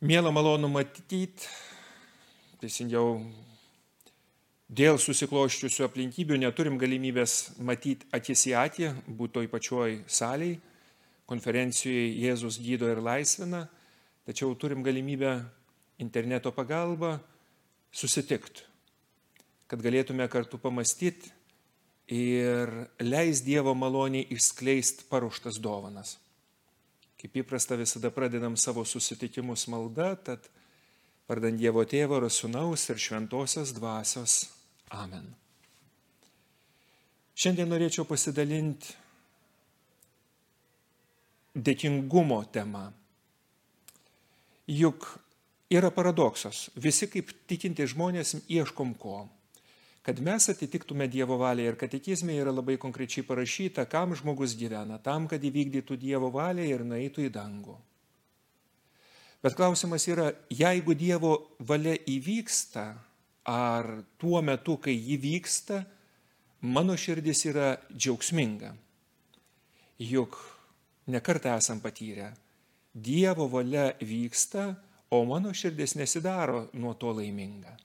Mėla malonu matyti, teisingiau, dėl susikloščiusių aplinkybių neturim galimybės matyti akis į akį, būti toj pačioj saliai, konferencijoje Jėzus gydo ir laisvina, tačiau turim galimybę interneto pagalba susitikti, kad galėtume kartu pamastyti ir leis Dievo maloniai išskleisti paruoštas dovanas. Kaip įprasta visada pradedam savo susitikimus malda, tad vardant Dievo Tėvo ir Sūnaus ir Šventosios dvasios. Amen. Šiandien norėčiau pasidalinti dėkingumo tema. Juk yra paradoksas. Visi kaip tikinti žmonės ieškom ko kad mes atitiktume Dievo valią ir katekizme yra labai konkrečiai parašyta, kam žmogus gyvena, tam, kad įvykdytų Dievo valią ir nueitų į dangų. Bet klausimas yra, jeigu Dievo valia įvyksta, ar tuo metu, kai ji vyksta, mano širdis yra džiaugsminga. Juk nekartą esam patyrę, Dievo valia vyksta, o mano širdis nesidaro nuo to laiminga.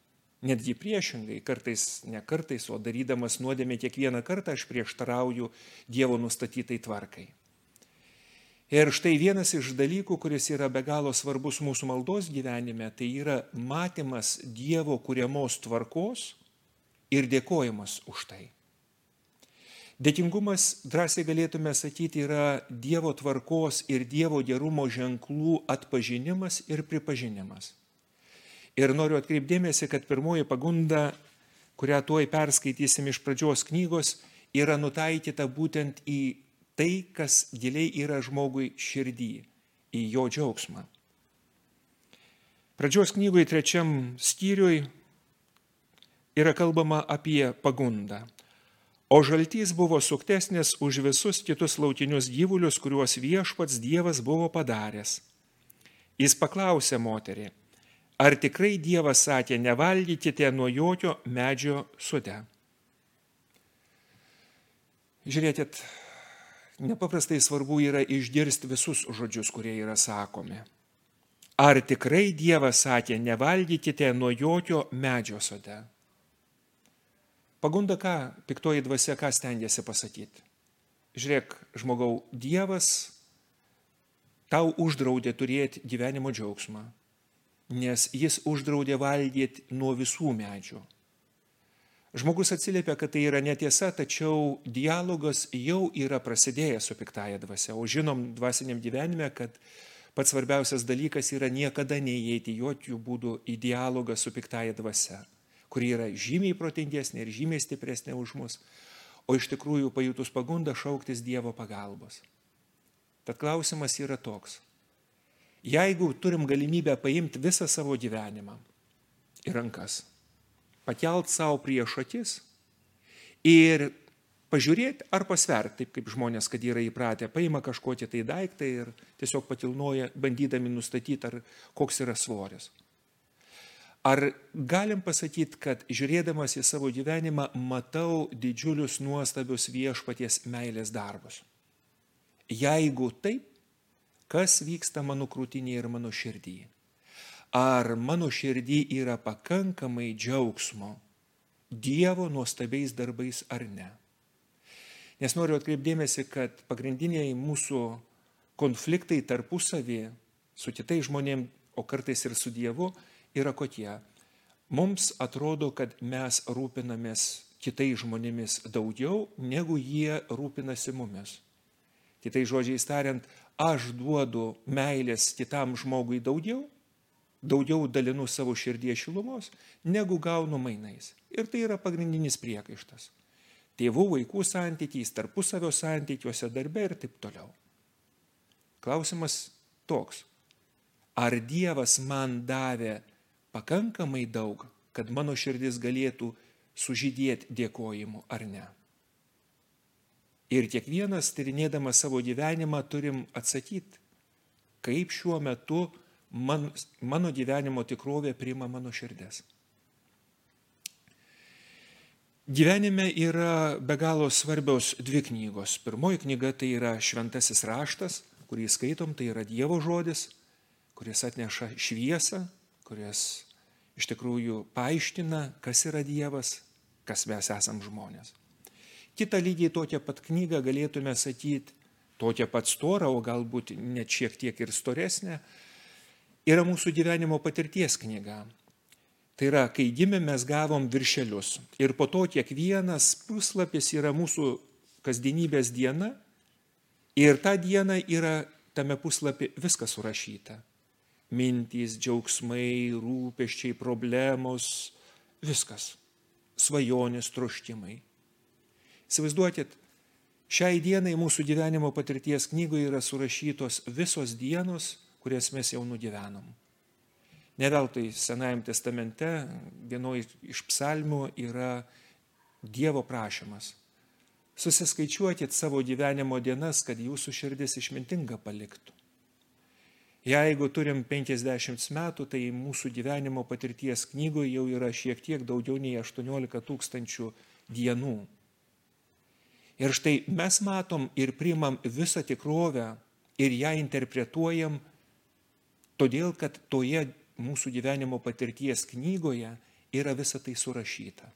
Netgi priešingai, kartais, ne kartais, o darydamas nuodėmę kiekvieną kartą aš prieštarauju Dievo nustatytai tvarkai. Ir štai vienas iš dalykų, kuris yra be galo svarbus mūsų maldos gyvenime, tai yra matymas Dievo kuriamos tvarkos ir dėkojimas už tai. Dėkingumas, drąsiai galėtume sakyti, yra Dievo tvarkos ir Dievo gerumo ženklų atpažinimas ir pripažinimas. Ir noriu atkreipdėmėsi, kad pirmoji pagunda, kurią tuoj perskaitysim iš pradžios knygos, yra nutaikyta būtent į tai, kas giliai yra žmogui širdį, į jo džiaugsmą. Pradžios knygoje trečiam skyriui yra kalbama apie pagundą. O žaltys buvo suktesnis už visus kitus laukinius gyvulius, kuriuos viešpats Dievas buvo padaręs. Jis paklausė moterį, Ar tikrai Dievas sakė, nevalgykite nuo jokio medžio sude? Žiūrėkit, nepaprastai svarbu yra išgirsti visus žodžius, kurie yra sakomi. Ar tikrai Dievas sakė, nevalgykite nuo jokio medžio sode? Pagunda ką, piktoji dvasia, ką stengiasi pasakyti? Žiūrėk, žmogau, Dievas tau uždraudė turėti gyvenimo džiaugsmą nes jis uždraudė valgyti nuo visų medžių. Žmogus atsiliepia, kad tai yra netiesa, tačiau dialogas jau yra prasidėjęs su piktaja dvasia. O žinom dvasiniam gyvenime, kad pats svarbiausias dalykas yra niekada neįeiti jokių būdų į dialogą su piktaja dvasia, kuri yra žymiai protingesnė ir žymiai stipresnė už mus, o iš tikrųjų pajutus pagundą šauktis Dievo pagalbos. Tad klausimas yra toks jeigu turim galimybę paimti visą savo gyvenimą į rankas, pakelt savo prieš akis ir pažiūrėti ar pasverti, taip kaip žmonės, kad yra įpratę, paima kažkokį tai daiktą ir tiesiog patilnoja, bandydami nustatyti, ar koks yra svoris. Ar galim pasakyti, kad žiūrėdamas į savo gyvenimą matau didžiulius nuostabius viešpaties meilės darbus? Jeigu taip, kas vyksta mano krūtinėje ir mano širdyje. Ar mano širdį yra pakankamai džiaugsmo Dievo nuostabiais darbais ar ne. Nes noriu atkreipdėmėsi, kad pagrindiniai mūsų konfliktai tarpusavį su kitais žmonėmis, o kartais ir su Dievu, yra kokie. Mums atrodo, kad mes rūpinamės kitais žmonėmis daugiau, negu jie rūpinasi mumis. Kitai žodžiai tariant, aš duodu meilės kitam žmogui daugiau, daugiau dalinu savo širdies šilumos, negu gaunu mainais. Ir tai yra pagrindinis priekaištas. Tėvų vaikų santykiais, tarpusavio santykiuose, darbe ir taip toliau. Klausimas toks. Ar Dievas man davė pakankamai daug, kad mano širdis galėtų sužydėti dėkojimu ar ne? Ir kiekvienas tyrinėdamas savo gyvenimą turim atsakyti, kaip šiuo metu man, mano gyvenimo tikrovė priima mano širdės. Gyvenime yra be galo svarbios dvi knygos. Pirmoji knyga tai yra Šventasis raštas, kurį skaitom, tai yra Dievo žodis, kuris atneša šviesą, kuris iš tikrųjų paaiškina, kas yra Dievas, kas mes esam žmonės. Kita lygiai tokią pat knygą galėtume sakyti, tokią pat storą, o galbūt net šiek tiek ir storesnę, yra mūsų gyvenimo patirties knyga. Tai yra, kai gimė, mes gavom viršelius. Ir po to kiekvienas puslapis yra mūsų kasdienybės diena. Ir tą dieną yra tame puslapį viskas surašyta. Mintys, džiaugsmai, rūpeščiai, problemos, viskas. Svajonės, troškimai. Įsivaizduokit, šiai dienai mūsų gyvenimo patirties knygoje yra surašytos visos dienos, kurias mes jau nugyvenom. Neveltui Senajame testamente vienoje iš psalmių yra Dievo prašymas. Susiskaičiuokit savo gyvenimo dienas, kad jūsų širdis išmintinga paliktų. Jeigu turim 50 metų, tai mūsų gyvenimo patirties knygoje jau yra šiek tiek daugiau nei 18 tūkstančių dienų. Ir štai mes matom ir primam visą tikrovę ir ją interpretuojam, todėl kad toje mūsų gyvenimo patirties knygoje yra visa tai surašyta.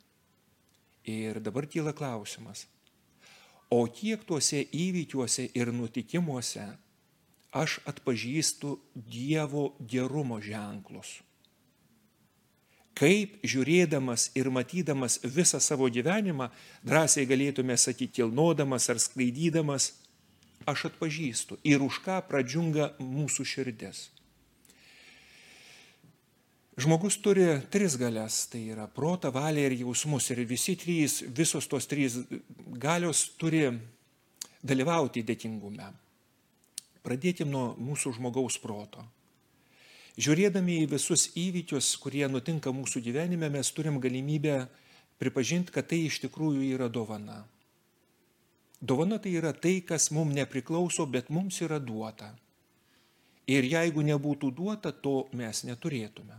Ir dabar kyla klausimas, o kiek tuose įvykiuose ir nutikimuose aš atpažįstu Dievo gerumo ženklus? Kaip žiūrėdamas ir matydamas visą savo gyvenimą, drąsiai galėtume sakyti, kilnodamas ar sklaidydamas, aš atpažįstu ir už ką pradžiunga mūsų širdis. Žmogus turi tris galias, tai yra protą, valią ir jausmus. Ir visi trys, visos tos trys galios turi dalyvauti dėkingume. Pradėkime nuo mūsų žmogaus proto. Žiūrėdami į visus įvykius, kurie nutinka mūsų gyvenime, mes turim galimybę pripažinti, kad tai iš tikrųjų yra dovana. Dovana tai yra tai, kas mums nepriklauso, bet mums yra duota. Ir jeigu nebūtų duota, to mes neturėtume.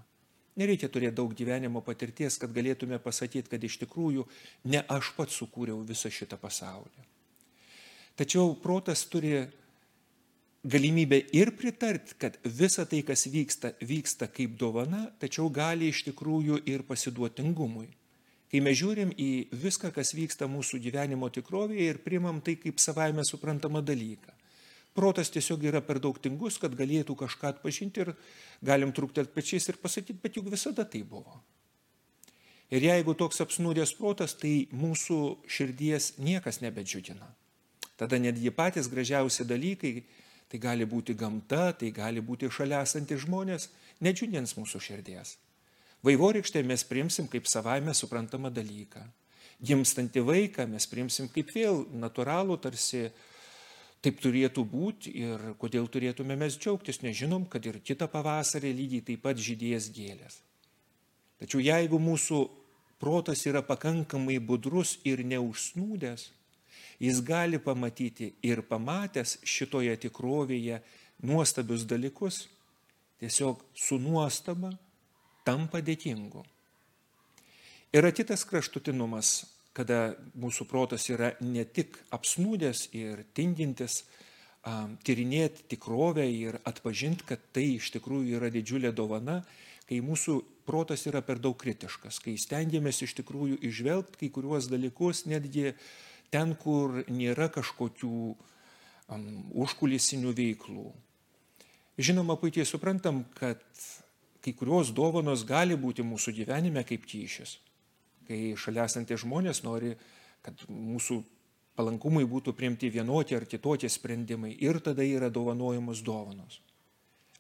Nereikia turėti daug gyvenimo patirties, kad galėtume pasakyti, kad iš tikrųjų ne aš pats sukūriau visą šitą pasaulį. Tačiau protas turi galimybę ir pritart, kad visa tai, kas vyksta, vyksta kaip dovana, tačiau gali iš tikrųjų ir pasiduotingumui. Kai mes žiūrim į viską, kas vyksta mūsų gyvenimo tikrovėje ir primam tai kaip savaime suprantamą dalyką. Protas tiesiog yra per daug tingus, kad galėtų kažką atpažinti ir galim trūkti pečiais ir pasakyti, bet juk visada tai buvo. Ir jeigu toks apsnūdęs protas, tai mūsų širdies niekas nebedžiugina. Tada netgi patys gražiausi dalykai, tai gali būti gamta, tai gali būti šalia esantis žmonės, nedžiugins mūsų širdies. Vaivorykštę mes primsim kaip savaime suprantamą dalyką. Gimstantį vaiką mes primsim kaip vėl natūralų, tarsi taip turėtų būti ir kodėl turėtume mes džiaugtis, nežinom, kad ir kitą pavasarį lygiai taip pat žydės gėlės. Tačiau jeigu mūsų protas yra pakankamai budrus ir neužsnūdęs, jis gali pamatyti ir pamatęs šitoje tikrovėje nuostabius dalykus, tiesiog su nuostaba tampa dėkingu. Yra kitas kraštutinumas, kada mūsų protas yra ne tik apsnūdęs ir tindintis, tyrinėti tikrovę ir atpažinti, kad tai iš tikrųjų yra didžiulė dovana, kai mūsų protas yra per daug kritiškas, kai stengiamės iš tikrųjų išvelgti kai kuriuos dalykus netgi uh, ten, kur nėra kažkokių um, užkulisinių veiklų. Žinoma, puikiai suprantam, kad kai kurios dovanos gali būti mūsų gyvenime kaip kyšis. Kai šalia esantys žmonės nori, kad mūsų palankumui būtų priimti vienokie ar kitokie sprendimai ir tada yra dovanojamos dovanos.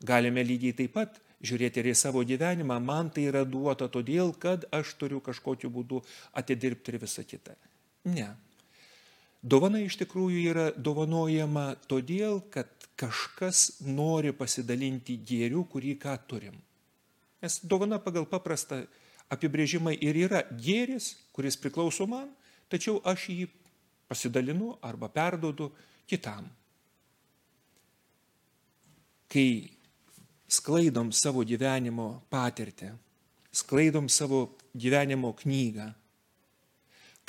Galime lygiai taip pat žiūrėti ir į savo gyvenimą, man tai yra duota todėl, kad aš turiu kažkokiu būdu atidirbti ir visą kitą. Ne, Dovana iš tikrųjų yra dovanojama todėl, kad kažkas nori pasidalinti gėriu, kurį ką turim. Nes dovana pagal paprastą apibrėžimą ir yra gėris, kuris priklauso man, tačiau aš jį pasidalinu arba perdodu kitam. Kai sklaidom savo gyvenimo patirtį, sklaidom savo gyvenimo knygą,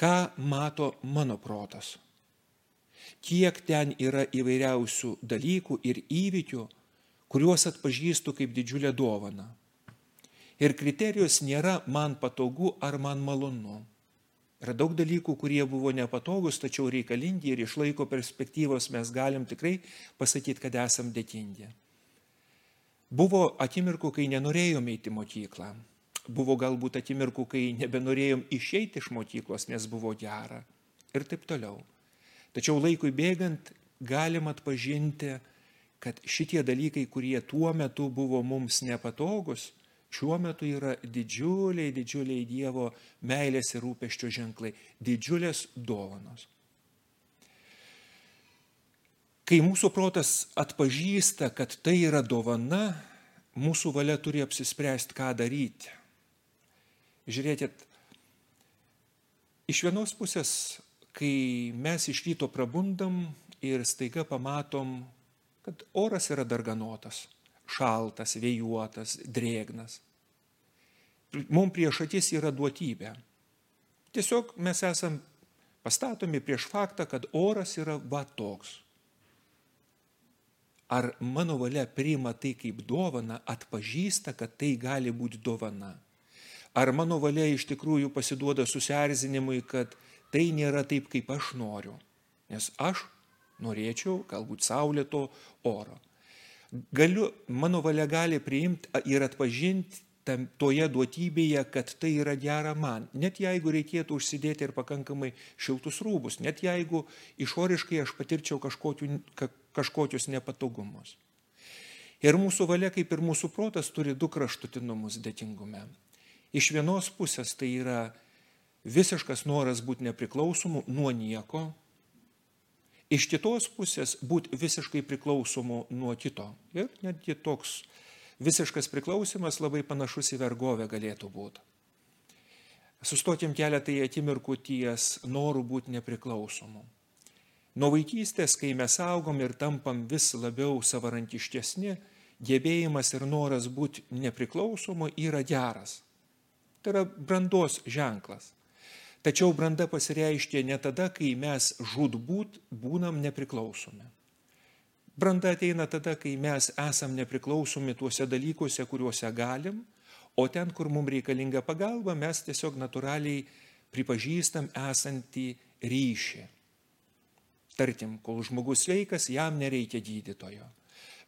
ką mato mano protas. Kiek ten yra įvairiausių dalykų ir įvykių, kuriuos atpažįstu kaip didžiulę dovaną. Ir kriterijus nėra man patogu ar man malonu. Yra daug dalykų, kurie buvo nepatogus, tačiau reikalingi ir iš laiko perspektyvos mes galim tikrai pasakyti, kad esam dėkingi. Buvo akimirkų, kai nenorėjom eiti į mokyklą. Buvo galbūt akimirkų, kai nebenorėjom išeiti iš mokyklos, nes buvo gera. Ir taip toliau. Tačiau laikui bėgant galim atpažinti, kad šitie dalykai, kurie tuo metu buvo mums nepatogus, šiuo metu yra didžiuliai, didžiuliai Dievo meilės ir rūpeščio ženklai, didžiulės dovanos. Kai mūsų protas atpažįsta, kad tai yra dovana, mūsų valia turi apsispręsti, ką daryti. Žiūrėkit, iš vienos pusės, kai mes iš ryto prabundam ir staiga pamatom, kad oras yra darganotas šaltas, vėjuotas, drėgnas. Mums prieš akis yra duotybė. Tiesiog mes esam pastatomi prieš faktą, kad oras yra va toks. Ar mano valia priima tai kaip dovana, atpažįsta, kad tai gali būti dovana? Ar mano valia iš tikrųjų pasiduoda susierzinimui, kad tai nėra taip, kaip aš noriu? Nes aš norėčiau galbūt saulėto oro galiu, mano valia gali priimti ir atpažinti tam, toje duotybėje, kad tai yra gera man. Net jeigu reikėtų užsidėti ir pakankamai šiltus rūbus, net jeigu išoriškai aš patirčiau kažkokiu, kažkokius nepatogumus. Ir mūsų valia, kaip ir mūsų protas, turi du kraštutinumus dėkingume. Iš vienos pusės tai yra visiškas noras būti nepriklausomu nuo nieko, Iš kitos pusės būti visiškai priklausomu nuo kito. Ir netgi toks visiškas priklausimas labai panašus į vergovę galėtų būti. Sustokim keletą akimirkų ties norų būti nepriklausomu. Nuo vaikystės, kai mes augom ir tampam vis labiau savarankiškesni, gebėjimas ir noras būti nepriklausomu yra geras. Tai yra brandos ženklas. Tačiau branda pasireiškia ne tada, kai mes žudbūt būnam nepriklausomi. Branda ateina tada, kai mes esam nepriklausomi tuose dalykuose, kuriuose galim, o ten, kur mums reikalinga pagalba, mes tiesiog natūraliai pripažįstam esantį ryšį. Tarkim, kol žmogus sveikas, jam nereikia gydytojo.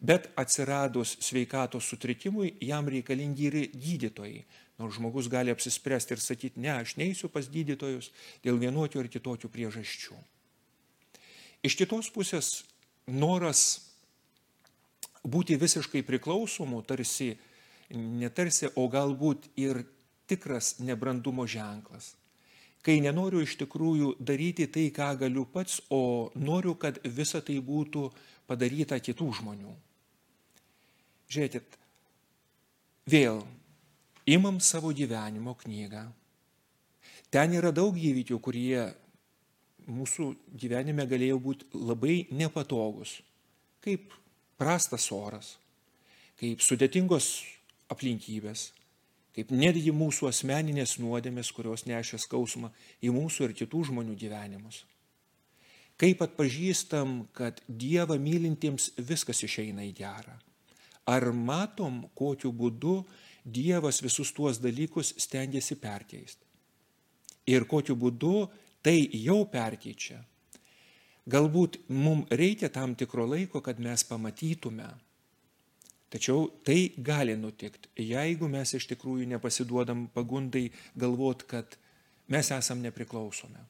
Bet atsiradus sveikatos sutrikimui, jam reikalingi ir gydytojai. Nors žmogus gali apsispręsti ir sakyti, ne, aš neįsiu pas gydytojus dėl vienokių ar kitokių priežasčių. Iš kitos pusės noras būti visiškai priklausomu, tarsi, netarsi, o galbūt ir tikras nebrandumo ženklas. Kai nenoriu iš tikrųjų daryti tai, ką galiu pats, o noriu, kad visa tai būtų padaryta kitų žmonių. Žiūrėkit, vėl imam savo gyvenimo knygą. Ten yra daug įvykių, kurie mūsų gyvenime galėjo būti labai nepatogus, kaip prastas oras, kaip sudėtingos aplinkybės, kaip netgi mūsų asmeninės nuodėmės, kurios nešia skausmą į mūsų ir kitų žmonių gyvenimus. Kaip atpažįstam, kad Dievą mylintiems viskas išeina į gerą. Ar matom, kokiu būdu Dievas visus tuos dalykus stengiasi perkeisti. Ir kokiu būdu tai jau perkeičia. Galbūt mums reikia tam tikro laiko, kad mes pamatytume. Tačiau tai gali nutikti, jeigu mes iš tikrųjų nepasiduodam pagundai galvot, kad mes esam nepriklausomi.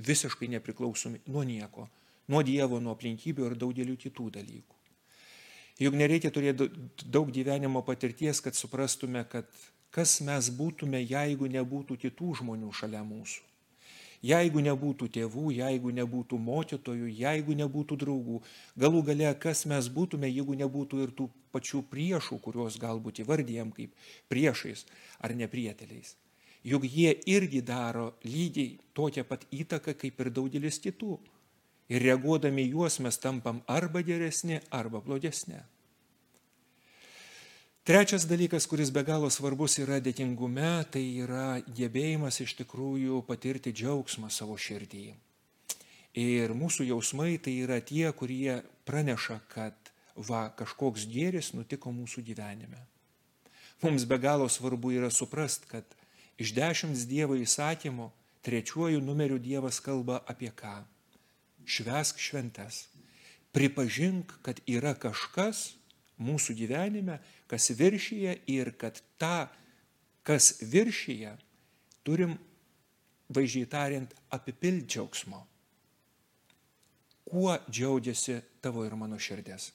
Visiškai nepriklausomi nuo nieko, nuo Dievo, nuo aplinkybių ir daugelių kitų dalykų. Juk nereikia turėti daug gyvenimo patirties, kad suprastume, kad kas mes būtume, jeigu nebūtų kitų žmonių šalia mūsų. Jeigu nebūtų tėvų, jeigu nebūtų mokytojų, jeigu nebūtų draugų, galų gale kas mes būtume, jeigu nebūtų ir tų pačių priešų, kuriuos galbūt įvardyjam kaip priešais ar neprieteliais. Juk jie irgi daro lygiai tokią pat įtaką kaip ir daugelis kitų ir reaguodami juos mes tampam arba geresni, arba blogesni. Trečias dalykas, kuris be galo svarbus yra dėkingume, tai yra gebėjimas iš tikrųjų patirti džiaugsmą savo širdį. Ir mūsų jausmai tai yra tie, kurie praneša, kad va, kažkoks gėris nutiko mūsų gyvenime. Mums be galo svarbu yra suprast, kad iš dešimt Dievo įsakymų trečiuoju numeriu Dievas kalba apie ką? Švesk šventes. Pripažink, kad yra kažkas mūsų gyvenime, kas viršyje ir kad tą, kas viršyje, turim, vaizdžiai tariant, apipilti džiaugsmo. Kuo džiaugiasi tavo ir mano širdės?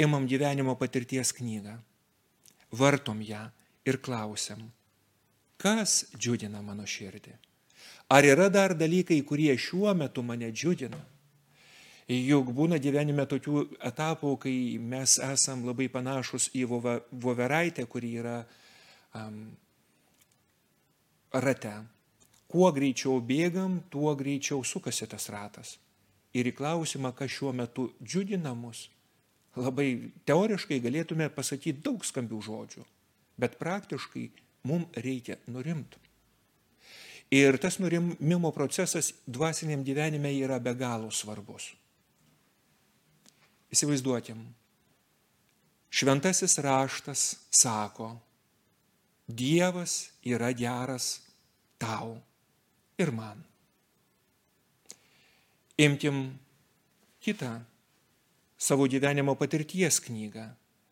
Imam gyvenimo patirties knygą vartom ją ir klausiam, kas džiugina mano širdį. Ar yra dar dalykai, kurie šiuo metu mane džiugina? Juk būna gyvenime tokių etapų, kai mes esam labai panašus į voveraitę, kuri yra um, rate. Kuo greičiau bėgam, tuo greičiau sukasi tas ratas. Ir į klausimą, kas šiuo metu džiugina mus, labai teoriškai galėtume pasakyti daug skambių žodžių, bet praktiškai mums reikia nurimti. Ir tas nurimimo procesas dvasiniam gyvenime yra be galo svarbus. Įsivaizduokim, šventasis raštas sako, Dievas yra geras tau ir man. Imkim kitą savo gyvenimo patirties knygą,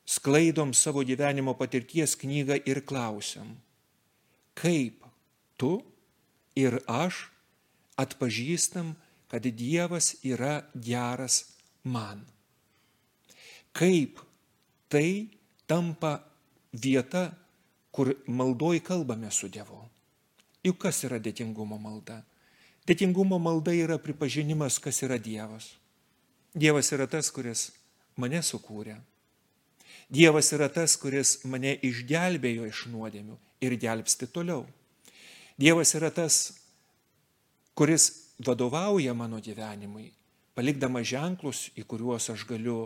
sklaidom savo gyvenimo patirties knygą ir klausiam, kaip tu ir aš atpažįstam, kad Dievas yra geras man. Kaip tai tampa vieta, kur maldoj kalbame su Dievu. Juk kas yra dėtingumo malda? Dėtingumo malda yra pripažinimas, kas yra Dievas. Dievas yra tas, kuris mane sukūrė. Dievas yra tas, kuris mane išgelbėjo iš nuodėmių ir gelbsti toliau. Dievas yra tas, kuris vadovauja mano gyvenimui, palikdama ženklus, į kuriuos aš galiu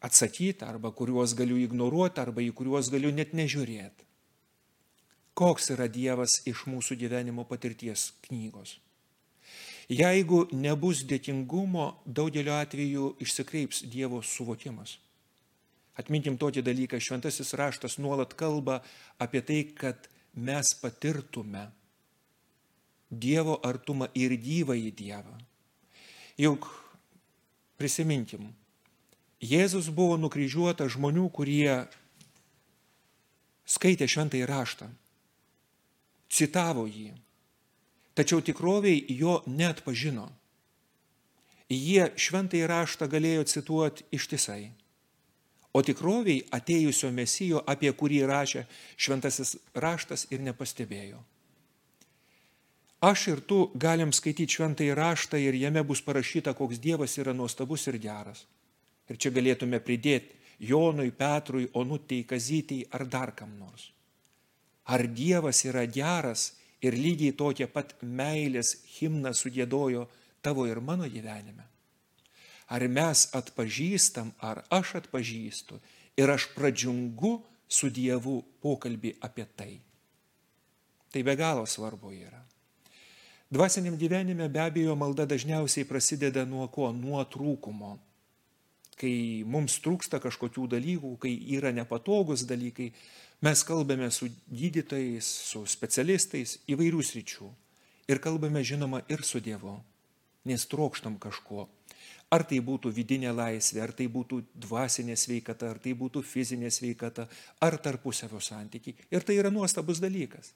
atsakyti, arba kuriuos galiu ignoruoti, arba į kuriuos galiu net nežiūrėti. Koks yra Dievas iš mūsų gyvenimo patirties knygos? Jeigu nebus dėkingumo, daugeliu atveju išsikreips Dievo suvokimas. Atminkim tokį dalyką, šventasis raštas nuolat kalba apie tai, kad mes patirtume Dievo artumą ir gyvąjį Dievą. Juk prisiminkim, Jėzus buvo nukryžiuotas žmonių, kurie skaitė šventąjį raštą, citavo jį, tačiau tikroviai jo net pažino. Jie šventai raštą galėjo cituoti ištisai. O tikroviai atėjusio mesijo, apie kurį rašė šventasis raštas ir nepastebėjo. Aš ir tu galim skaityti šventąjį raštą ir jame bus parašyta, koks Dievas yra nuostabus ir geras. Ir čia galėtume pridėti Jonui, Petrui, Onutei, Kazytei ar dar kam nors. Ar Dievas yra geras ir lygiai tokia pat meilės himną sugėdojo tavo ir mano gyvenime. Ar mes atpažįstam, ar aš atpažįstu ir aš pradžiungu su Dievu pokalbį apie tai. Tai be galo svarbu yra. Dvasiniam gyvenime be abejo malda dažniausiai prasideda nuo ko? Nuo trūkumo. Kai mums trūksta kažkokių dalykų, kai yra nepatogus dalykai, Mes kalbame su gydytojais, su specialistais įvairių sričių. Ir kalbame, žinoma, ir su Dievu, nes trokštam kažko. Ar tai būtų vidinė laisvė, ar tai būtų dvasinė sveikata, ar tai būtų fizinė sveikata, ar tarpusavio santykiai. Ir tai yra nuostabus dalykas.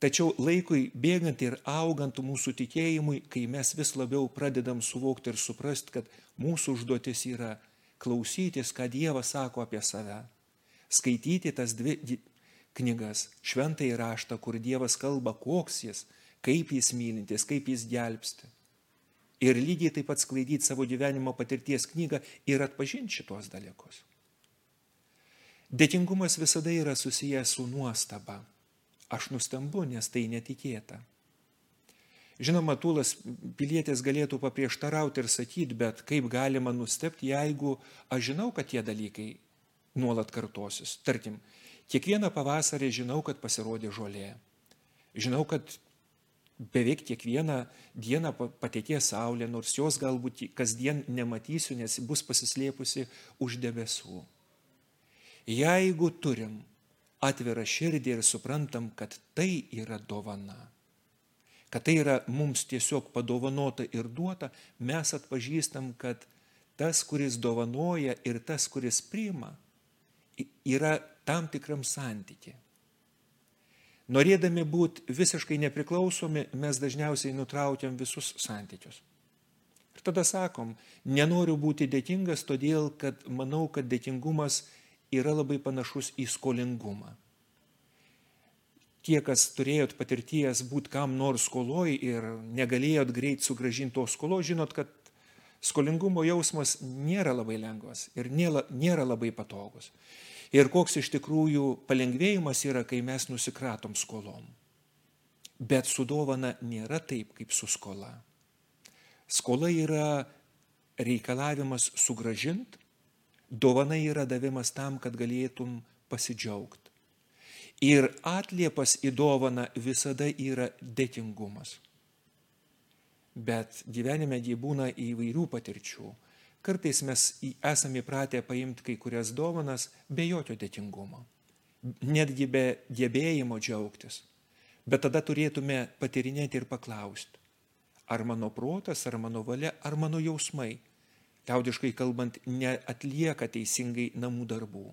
Tačiau laikui bėgant ir augant mūsų tikėjimui, kai mes vis labiau pradedam suvokti ir suprasti, kad mūsų užduotis yra klausytis, ką Dievas sako apie save skaityti tas dvi knygas, šventąjį raštą, kur Dievas kalba, koks jis, kaip jis mylintis, kaip jis gelbsti. Ir lygiai taip pat sklaidyti savo gyvenimo patirties knygą ir atpažinti šitos dalykus. Dėkingumas visada yra susijęs su nuostaba. Aš nustembu, nes tai netikėta. Žinoma, Tūlas pilietis galėtų paprieštarauti ir sakyti, bet kaip galima nustepti, jeigu aš žinau, kad tie dalykai nuolat kartosis. Tarkim, kiekvieną pavasarį žinau, kad pasirodė žolė. Žinau, kad beveik kiekvieną dieną patekės saulė, nors jos galbūt kasdien nematysiu, nes bus pasislėpusi už debesų. Jeigu turim atvirą širdį ir suprantam, kad tai yra dovana, kad tai yra mums tiesiog padovanota ir duota, mes atpažįstam, kad tas, kuris dovanoja ir tas, kuris priima, yra tam tikram santykiai. Norėdami būti visiškai nepriklausomi, mes dažniausiai nutraukiam visus santykius. Ir tada sakom, nenoriu būti dėkingas, todėl kad manau, kad dėkingumas yra labai panašus į skolingumą. Tie, kas turėjot patirties būti kam nors skoloj ir negalėjot greit sugražinti to skolo, žinot, kad skolingumo jausmas nėra labai lengvas ir nėra, nėra labai patogus. Ir koks iš tikrųjų palengvėjimas yra, kai mes nusikratom skolom. Bet su dovana nėra taip, kaip su skola. Skola yra reikalavimas sugražinti, dovana yra davimas tam, kad galėtum pasidžiaugti. Ir atliepas į dovaną visada yra dėkingumas. Bet gyvenime jį būna įvairių patirčių Kartais mes esame įpratę paimti kai kurias dovanas be jokio dėkingumo, netgi be gebėjimo džiaugtis. Bet tada turėtume patirinėti ir paklausti, ar mano protas, ar mano valia, ar mano jausmai, liaudiškai kalbant, neatlieka teisingai namų darbų.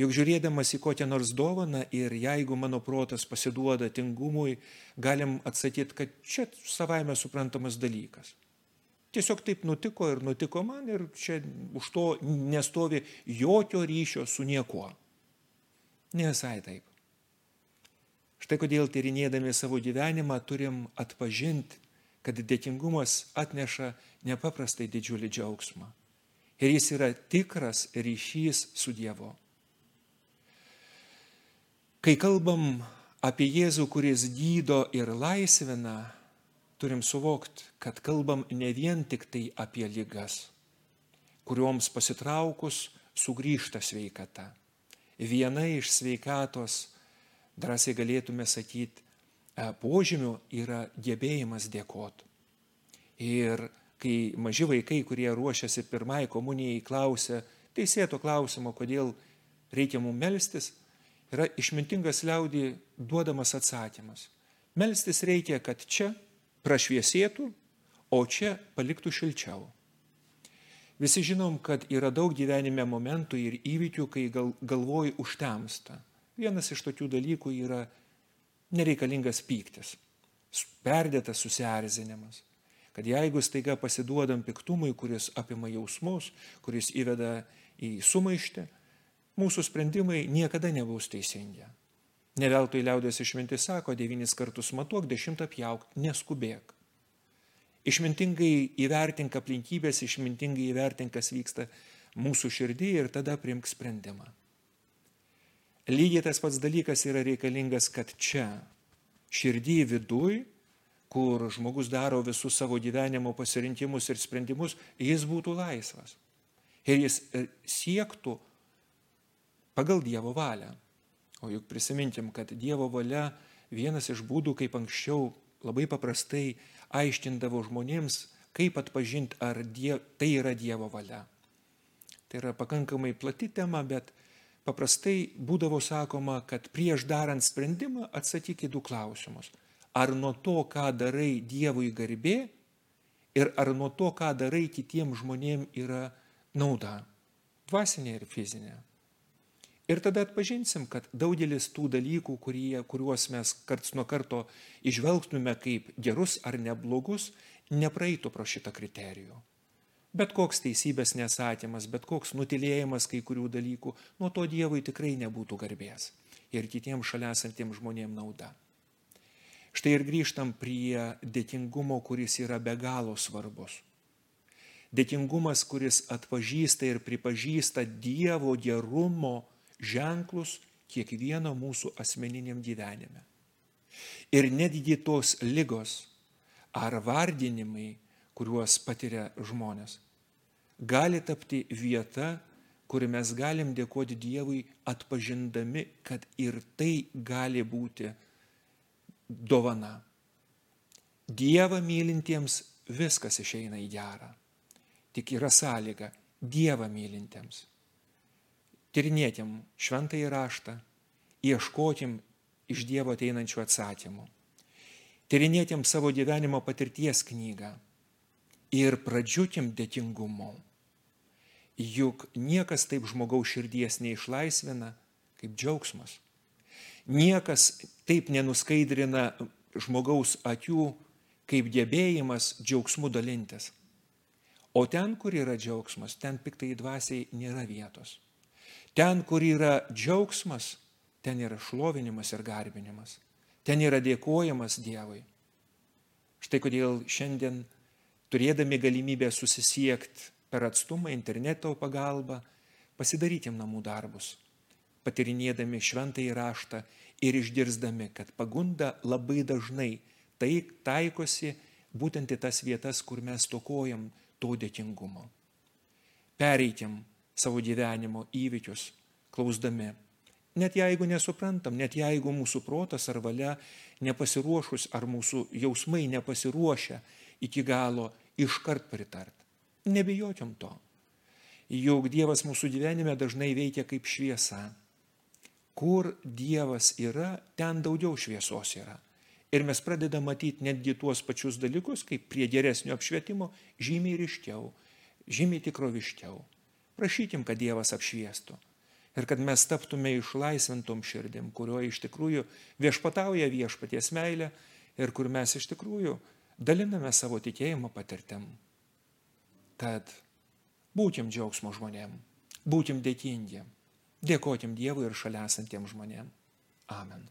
Juk žiūrėdamas į kokią nors dovaną ir jeigu mano protas pasiduoda tingumui, galim atsakyti, kad čia savaime suprantamas dalykas. Tiesiog taip nutiko ir nutiko man ir čia už to nestovi jokio ryšio su niekuo. Nesai taip. Štai kodėl tyrinėdami savo gyvenimą turim atpažinti, kad dėkingumas atneša nepaprastai didžiulį džiaugsmą. Ir jis yra tikras ryšys su Dievu. Kai kalbam apie Jėzų, kuris gydo ir laisvina, turim suvokti, kad kalbam ne vien tik tai apie lygas, kurioms pasitraukus sugrįžta sveikata. Viena iš sveikatos, drąsiai galėtume sakyti, e, požymių yra gebėjimas dėkoti. Ir kai maži vaikai, kurie ruošiasi pirmai komunijai, klausia teisėto klausimo, kodėl reikia mums melstis, yra išmintingas liaudį duodamas atsakymas. Melstis reikia, kad čia prašviesėtų, o čia paliktų šilčiau. Visi žinom, kad yra daug gyvenime momentų ir įvykių, kai gal, galvoji užtemsta. Vienas iš tokių dalykų yra nereikalingas pyktis, perdėtas susierzinimas. Kad jeigu staiga pasiduodam piktumui, kuris apima jausmus, kuris įveda į sumaištį, mūsų sprendimai niekada nebus teisingi. Neveltui liaudės išmintis sako, devynis kartus matuok, dešimtą pjauk, neskubėk. Išmintingai įvertink aplinkybės, išmintingai įvertink, kas vyksta mūsų širdį ir tada primk sprendimą. Lygiai tas pats dalykas yra reikalingas, kad čia, širdį viduj, kur žmogus daro visus savo gyvenimo pasirinkimus ir sprendimus, jis būtų laisvas. Ir jis e, siektų pagal Dievo valią. O juk prisiminkim, kad Dievo valia vienas iš būdų, kaip anksčiau labai paprastai aiškindavo žmonėms, kaip atpažinti, ar die, tai yra Dievo valia. Tai yra pakankamai plati tema, bet paprastai būdavo sakoma, kad prieš darant sprendimą atsakyk į du klausimus. Ar nuo to, ką darai Dievui garbė ir ar nuo to, ką darai kitiems žmonėms yra nauda. Dvasinė ir fizinė. Ir tada atpažinsim, kad daugelis tų dalykų, kurie, kuriuos mes karts nuo karto išvelgtume kaip gerus ar neblogus, nepraeitų pro šitą kriterijų. Bet koks teisybės nesakymas, bet koks nutilėjimas kai kurių dalykų, nuo to Dievui tikrai nebūtų garbės ir kitiems šalia esantiems žmonėms nauda. Štai ir grįžtam prie dėkingumo, kuris yra be galo svarbus. Dėkingumas, kuris atpažįsta ir pripažįsta Dievo gerumo ženklus kiekvieno mūsų asmeniniam gyvenime. Ir netgi tos lygos ar vardinimai, kuriuos patiria žmonės, gali tapti vieta, kur mes galim dėkoti Dievui atpažindami, kad ir tai gali būti dovana. Dievą mylintiems viskas išeina į gerą. Tik yra sąlyga Dievą mylintiems. Tirinėtim šventąjį raštą, ieškotim iš Dievo ateinančių atsakymų. Tirinėtim savo gyvenimo patirties knygą ir pradžiukim dėkingumu. Juk niekas taip žmogaus širdies neišlaisvina kaip džiaugsmas. Niekas taip nenuskaidrina žmogaus akių kaip gebėjimas džiaugsmu dalintis. O ten, kur yra džiaugsmas, ten piktai dvasiai nėra vietos. Ten, kur yra džiaugsmas, ten yra šlovinimas ir garbinimas. Ten yra dėkojimas Dievui. Štai kodėl šiandien, turėdami galimybę susisiekti per atstumą, interneto pagalbą, pasidarytim namų darbus, patirinėdami šventą įraštą ir išgirsdami, kad pagunda labai dažnai tai taikosi būtent į tas vietas, kur mes tokojam to dėkingumo. Pereikim savo gyvenimo įvykius, klausdami. Net jeigu nesuprantam, net jeigu mūsų protas ar valia nepasiruošus, ar mūsų jausmai nepasiruošę iki galo iškart pritart. Nebijokim to. Juk Dievas mūsų gyvenime dažnai veikia kaip šviesa. Kur Dievas yra, ten daugiau šviesos yra. Ir mes pradedame matyti netgi tuos pačius dalykus, kaip prie geresnio apšvietimo, žymiai ryškiau, žymiai tikroviškiau. Prašykim, kad Dievas apšviestų. Ir kad mes taptume išlaisvintom širdim, kurioje iš tikrųjų viešpatauja viešpaties meilė ir kur mes iš tikrųjų daliname savo tikėjimo patirtim. Tad būkim džiaugsmo žmonėm, būkim dėkingi, dėkotim Dievui ir šalia esantiem žmonėm. Amen.